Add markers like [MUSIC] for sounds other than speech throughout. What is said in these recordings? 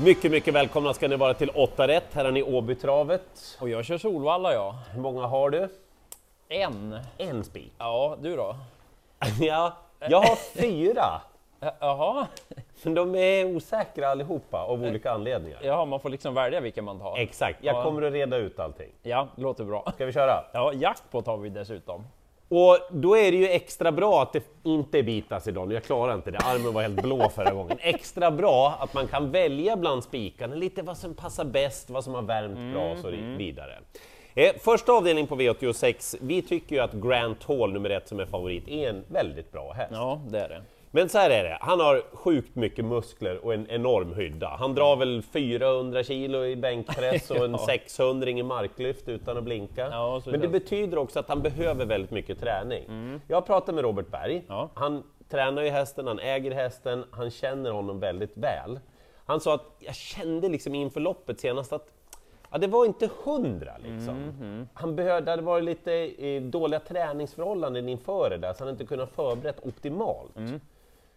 Mycket, mycket välkomna ska ni vara till 8 rätt. Här har ni Åbytravet. Och jag kör Solvalla ja. Hur många har du? En. En spik. Ja, du då? [LAUGHS] Ja, jag har fyra. Jaha, Men de är osäkra allihopa av olika anledningar. Jaha man får liksom välja vilken man tar. Exakt, jag Ja. kommer att reda ut allting. Ja, låter bra. Ska vi köra? Ja, jackpot har vi dessutom. Och då är det ju extra bra att det inte är bitas idag, jag klarar inte det, armen var helt blå förra gången. [LAUGHS] Extra bra att man kan välja bland spikarna, lite vad som passar bäst, vad som har värmt bra och så vidare. Eh, första avdelning på V86, vi tycker ju att Grant Hall, nummer ett som är favorit, är en väldigt bra häst. Ja, det är det. Men så här är det, han har sjukt mycket muskler och en enorm hydda. Han drar väl 400 kilo i bänkpress och [LAUGHS] en Ja. 600 i marklyft utan att blinka. Ja, Men det betyder också att han behöver väldigt mycket träning. Jag har pratat med Robert Berg, Ja. han tränar ju hästen, han äger hästen, han känner honom väldigt väl. Han sa att jag kände liksom inför loppet senast att Ja, det var inte hundra liksom. Han behövde, det hade varit lite eh, dåliga träningsförhållanden inför det där, så han inte kunnat förberett optimalt.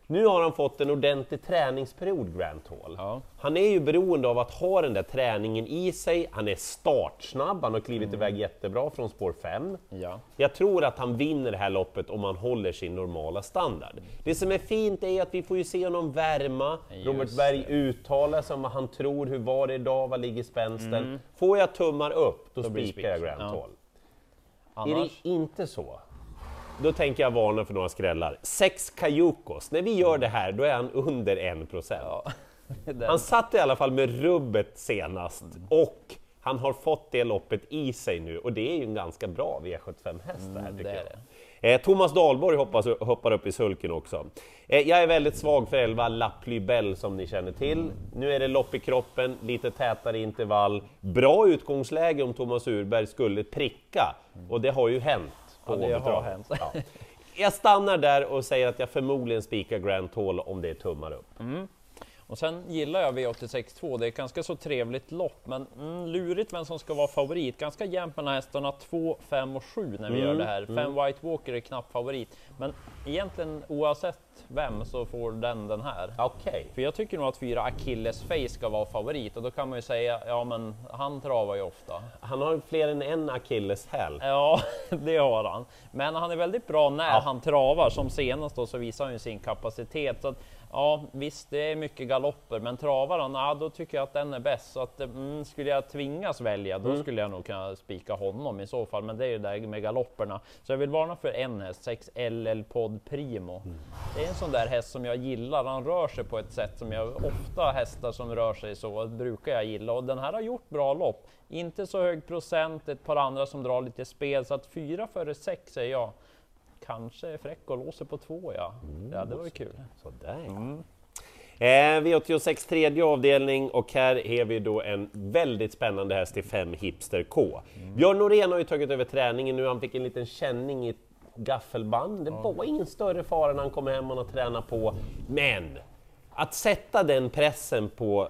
Nu har han fått en ordentlig träningsperiod, Grant Hall. Ja. Han är ju beroende av att ha den där träningen i sig, han är startsnabb, han har klivit iväg jättebra från spår 5. Ja. Jag tror att han vinner det här loppet om han håller sin normala standard. Det som är fint är att vi får ju se honom värma, Just Robert Berg uttalar sig om vad han tror, hur var det idag, vad ligger spänsten? Får jag tummar upp, då, Då spikar jag. Grant Ja. Hall. Annars? Är det inte så, då tänker jag varna för några skrällar. Sex Kajukos, när vi gör det här, då är han under 1%. Ja. Den- [LAUGHS] Han satt i alla fall med rubbet senast och han har fått det loppet i sig nu och det är ju en ganska bra V75-häst det här Mm, tycker det jag. Eh, Thomas Dahlborg hoppas, hoppar upp i sulken också. Eh, jag är väldigt svag för 11 La Plybelle som ni känner till. Nu är det lopp i kroppen, lite tätare intervall. Bra utgångsläge om Thomas Urberg skulle pricka och det har ju hänt. På Ja, det har hänt. Ja. [LAUGHS] Jag stannar där och säger att jag förmodligen spikar Grand Hall om det är tummar upp. Och sen gillar jag V86.2, det är ett ganska så trevligt lopp, men mm, lurigt vem som ska vara favorit. Ganska jämnt mellan hästarna 2, 5 och 7 när vi gör det här. 5 White Walker är knapp favorit, men egentligen oavsett vem så får den den här. Okej. För jag tycker nog att fyra Achilles Face ska vara favorit och då kan man ju säga, ja men han travar ju ofta. Han har fler än en akilleshäl. Ja, [LAUGHS] det har han. Men han är väldigt bra när Ja. han travar. Som senast då så visar han ju sin kapacitet. Så att, ja, visst, det är mycket galopper, men travar han, ja, då tycker jag att den är bäst. Så att, mm, skulle jag tvingas välja, då skulle jag nog kunna spika honom i så fall. Men det är ju det där med galopperna. Så jag vill varna för en häst, 6 LL Pod Primo. Det är en sån där häst som jag gillar. Han rör sig på ett sätt som jag ofta hästar som rör sig så brukar jag gilla. Och den här har gjort bra lopp. Inte så hög procent, ett par andra som drar lite spel. Så att fyra före sex säger jag. Kanske är fräck och låser på två ja. Ja, det var ju kul. Sådär ja. Eh, V86 tredje avdelning och här är vi då en väldigt spännande häst i 5 Hipster K. Björn Norén har ju tagit över träningen nu, han fick en liten känning i gaffelband. Det var ingen större fara när han kom hem och tränat på. Men att sätta den pressen på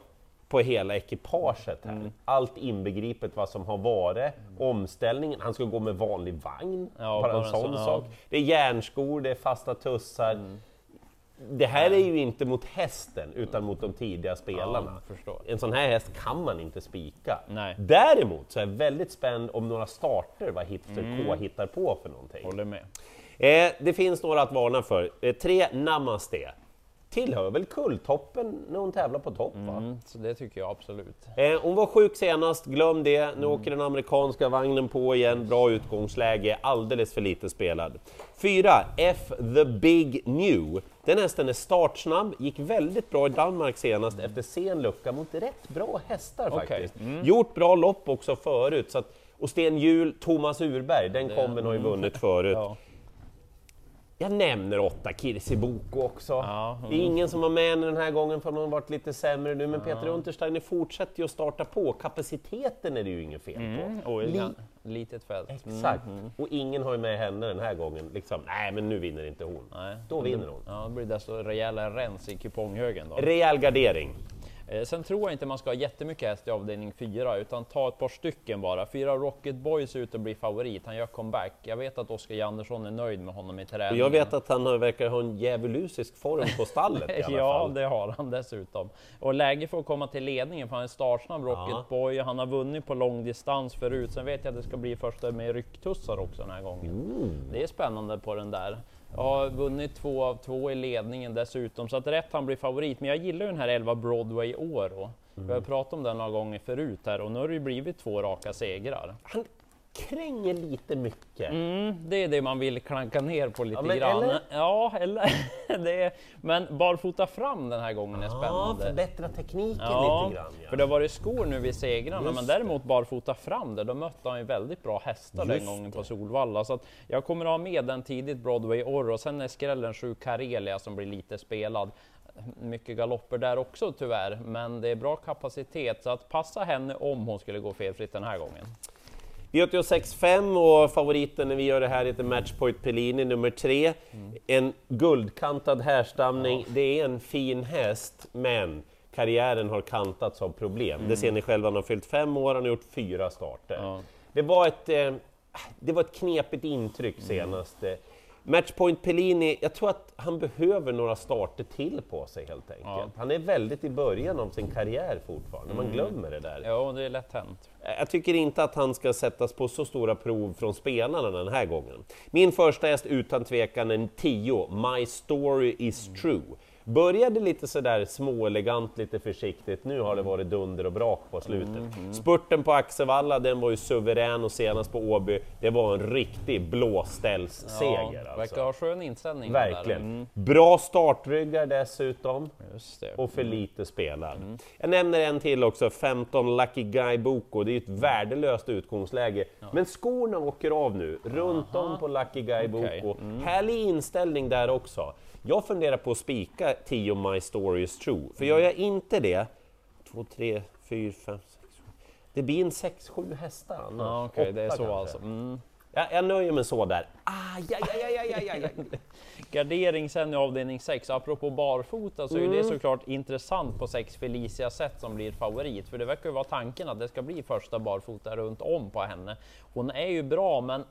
på hela ekipaget här. Allt inbegripet vad som har varit, omställningen, han ska gå med vanlig vagn, Ja, bara en sån ja. sak. Det är järnskor, det är fasta tussar. Det här är ju inte mot hästen utan mot de tidiga spelarna. Ja. En sån här häst kan man inte spika. Nej. Däremot så är jag väldigt spänd om några starter vad Hipster Mm. K hittar på för någonting. Håller med. Eh, det finns några att varna för. Eh, tre Namaste. Tillhör väl kulltoppen när hon tävlar på topp va? Mm, så det tycker jag absolut. Eh, hon var sjuk senast, glöm det. Nu Mm. åker den amerikanska vagnen på igen, bra utgångsläge, alldeles för lite spelad. Fyra, F the Big New. Den hästen är startsnabb, gick väldigt bra i Danmark senast efter sen lucka mot rätt bra hästar Okej, faktiskt. mm. Gjort bra lopp också förut. Så att, och Sten Hjul, Thomas Urberg, den komben har ju vunnit förut. Ja. Jag nämner åtta Kirsi Boko också. Ja, Det är ingen som var med den här gången för hon har varit lite sämre nu, men Peter Untersteiner fortsätter ju att starta på. Kapaciteten är det ju inget fel på. Mm, och Li- litet fält. Mm, Exakt, och ingen har ju med henne den här gången. Liksom, nej men nu vinner inte hon. Nej. Då vinner hon. Ja, då blir det desto rejälare rens i kuponghögen då. Rejäl gardering. Eh, sen tror jag inte man ska ha jättemycket häst i avdelning 4, utan ta ett par stycken bara. Fyra Rocket Boy ser ut att bli favorit, han gör comeback. Jag vet att Oskar Jandersson är nöjd med honom i Och träningen. jag vet att han verkar ha en djävulusisk form på stallet i [LAUGHS] alla Ja, fall. det har han dessutom. Och läge för att komma till ledningen, för han är startsnabb Rocket Ja. Boy, han har vunnit på långdistans förut. Sen vet jag att det ska bli första med rycktussar också den här gången. Det är spännande på den där. Jag har vunnit två av två i ledningen dessutom, så att rätt han blir favorit. Men jag gillar ju den här 11 Broadway Oro. Vi har pratat om den några gånger förut här och nu har det ju blivit två raka segrar. Han kränger lite mycket. Mm, det är det man vill klanka ner på lite Ja, men grann. eller? Ja, eller [LAUGHS] det är, men barfota fram den här gången är Ja, spännande. förbättra tekniken Ja, lite grann. Ja. för det har varit skor nu vid segrarna, Just men det. däremot barfota fram där, då mötte han ju väldigt bra hästar den Just gången på. Solvalla. Så att jag kommer att ha med den tidigt, Broadway Orr, och sen är skrällen 7 Karelia som blir lite spelad. Mycket galopper där också tyvärr, men det är bra kapacitet, så att passa henne om hon skulle gå felfritt den här gången. V86.5 och favoriten när vi gör det här heter Matchpoint Pellini nummer tre. En guldkantad härstamning. Det är en fin häst, men karriären har kantats av problem. Det ser ni själva, han har fyllt fem år, han har gjort fyra starter. Ja. Det, var ett, eh, det var ett knepigt intryck senast. eh. Matchpoint Pellini, jag tror att han behöver några starter till på sig helt enkelt. Ja. Han är väldigt i början av sin karriär fortfarande, man glömmer det där. Ja, det är lätt hänt. Jag tycker inte att han ska sättas på så stora prov från spelarna den här gången. Min första häst utan tvekan en 10, My Story Is True. Började lite sådär småelegant, lite försiktigt, nu har det varit dunder och brak på slutet. Spurten på Axevalla, den var ju suverän och senast på Åby, det var en riktig blåställsseger ja, alltså. Verkar ha skön inställning. Verkligen. Mm, Bra startryggar dessutom och för lite spelad. Jag nämner en till också, 15 Lucky Guy Boko. Det är ju ett värdelöst utgångsläge. Men skorna åker av nu, runt om på Lucky Guy. Boko. Härlig inställning där också. Jag funderar på att spika 10 My Story Is True, för gör jag inte det, 2, 3, 4, 5, 6, 7. Det blir en 6-7 hästar annars. Ja, Okej, det är så kanske. alltså. Mm. Jag, jag nöjer mig så där. Ah, ja, ja, ja, ja, ja, ja, ja. Gardering sen i avdelning 6, apropå barfota så är ju Mm. det såklart intressant på 6 Felicia sätt som blir favorit, för det verkar ju vara tanken att det ska bli första barfota runt om på henne. Hon är ju bra, men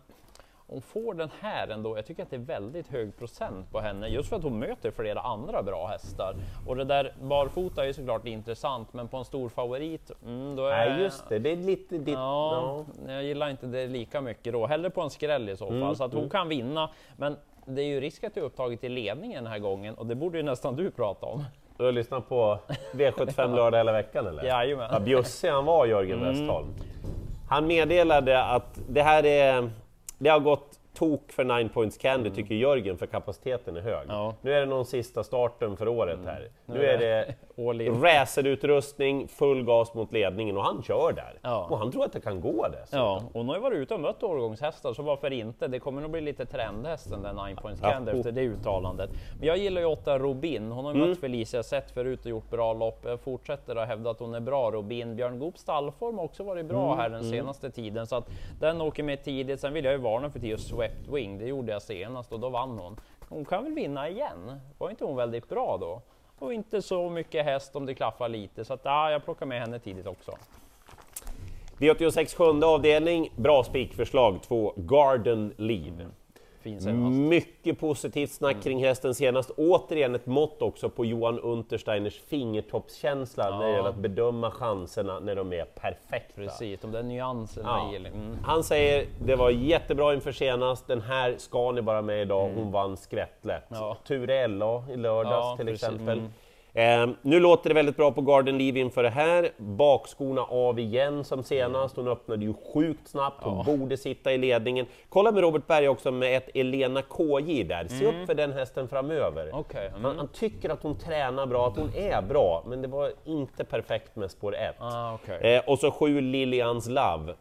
hon får den här ändå. Jag tycker att det är väldigt hög procent på henne, just för att hon möter flera andra bra hästar. Och det där barfota är ju såklart intressant, men på en stor favorit, mm, då är... Nej, just det. Det är lite ditt... Ja, jag gillar inte det lika mycket då. Hellre på en skräll i så fall, Mm, så att hon kan vinna. Men det är ju risk att det är upptaget i ledningen den här gången och det borde ju nästan du prata om. Du har lyssnat på V75 lördag hela veckan eller? Jajamän. Vad bjussig han var, Jörgen Westholm. Han meddelade att det här är... Det har gått tok för 9 points candy, tycker Jörgen, för kapaciteten är hög. Ja. Nu är det någon sista starten för året här. Nu är det. Racerutrustning, full gas mot ledningen och han kör där. Ja. Och han tror att det kan gå det. Ja, hon har ju varit ute och mött årgångshästar, så varför inte? Det kommer nog bli lite trendhästen, den 9 points Ja. candy, efter det uttalandet. Men jag gillar ju 8 Robin. Hon har ju Mm. mött Felicia sett förut och gjort bra lopp. Jag fortsätter att hävda att hon är bra, Robin. Björn Goops stallform har också varit bra Mm. här den senaste tiden, så att den åker med tidigt. Sen vill jag ju varna för Tio Swept Wing. Det gjorde jag senast och då vann hon. Hon kan väl vinna igen? Var inte hon väldigt bra då? Och inte så mycket häst om det klaffar lite, så att ja, jag plockar med henne tidigt också. V86 sjunde avdelning, bra spikförslag, två Garden Leave. Fin senast. Mycket positivt snack kring hästen senast. Återigen ett mått också på Johan Untersteiners fingertoppskänsla när det gäller att bedöma chanserna när de är perfekta. Precis, de där nyanserna Ja. i... Mm. Han säger det var jättebra inför senast, den här ska ni bara med idag, hon vann skvättlätt. Mm. Ja. Ture LA i lördags Ja, till precis. exempel. Mm. Eh, nu låter det väldigt bra på Garden Leave inför det här. Bakskorna av igen som senast. Hon öppnade ju sjukt snabbt, hon borde sitta i ledningen. Kolla med Robert Berg också med ett Elena KJ där. Se upp för den hästen framöver. Mm. Okej, mm. Han, han tycker att hon tränar bra, att hon är bra, men det var inte perfekt med spår 1. Ah, okej. Eh, och så sju Lilians Love.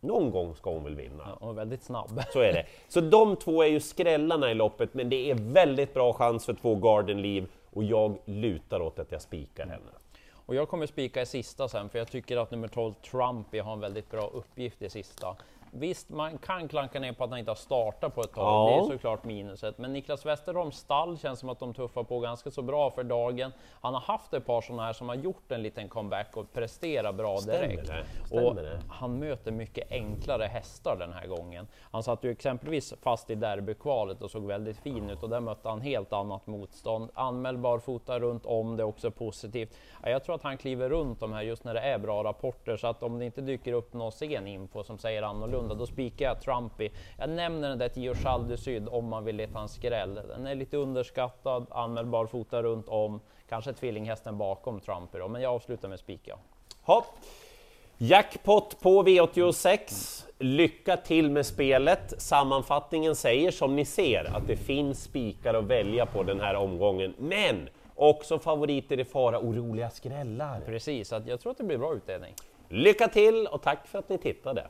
Någon gång ska hon väl vinna. Ja, och väldigt snabb. [LAUGHS] Så är det. Så de två är ju skrällarna i loppet, men det är väldigt bra chans för två Garden Leave och jag lutar åt att jag spikar henne. Och jag kommer spika i sista sen, för jag tycker att nummer 12 Trumpy har en väldigt bra uppgift i sista. Visst, man kan klanka ner på att han inte har startat på ett tag, Ja. det är såklart minuset. Men Niklas Westerholms stall känns som att de tuffar på ganska så bra för dagen. Han har haft ett par sådana här som har gjort en liten comeback och presterar bra Stämmer direkt. det? Stämmer Och det? han möter mycket enklare hästar den här gången. Han satt ju exempelvis fast i derbykvalet och såg väldigt fin ut och där mötte han helt annat motstånd. Anmäld barfota runt om, det är också positivt. Ja, jag tror att han kliver runt de här just när det är bra rapporter så att om det inte dyker upp någon sen info som säger annorlunda, då spikar jag Trumpy. Jag nämner den där Tio Chal du Syd om man vill leta en skräll. Den är lite underskattad, anmäld barfota runt om, kanske tvillinghästen bakom Trumpy då, men jag avslutar med spika. Hopp. Jackpot på V86. Lycka till med spelet. Sammanfattningen säger som ni ser att det finns spikar att välja på den här omgången, men också favoriter i fara och roliga skrällar. Precis, jag tror att det blir bra utdelning. Lycka till och tack för att ni tittade!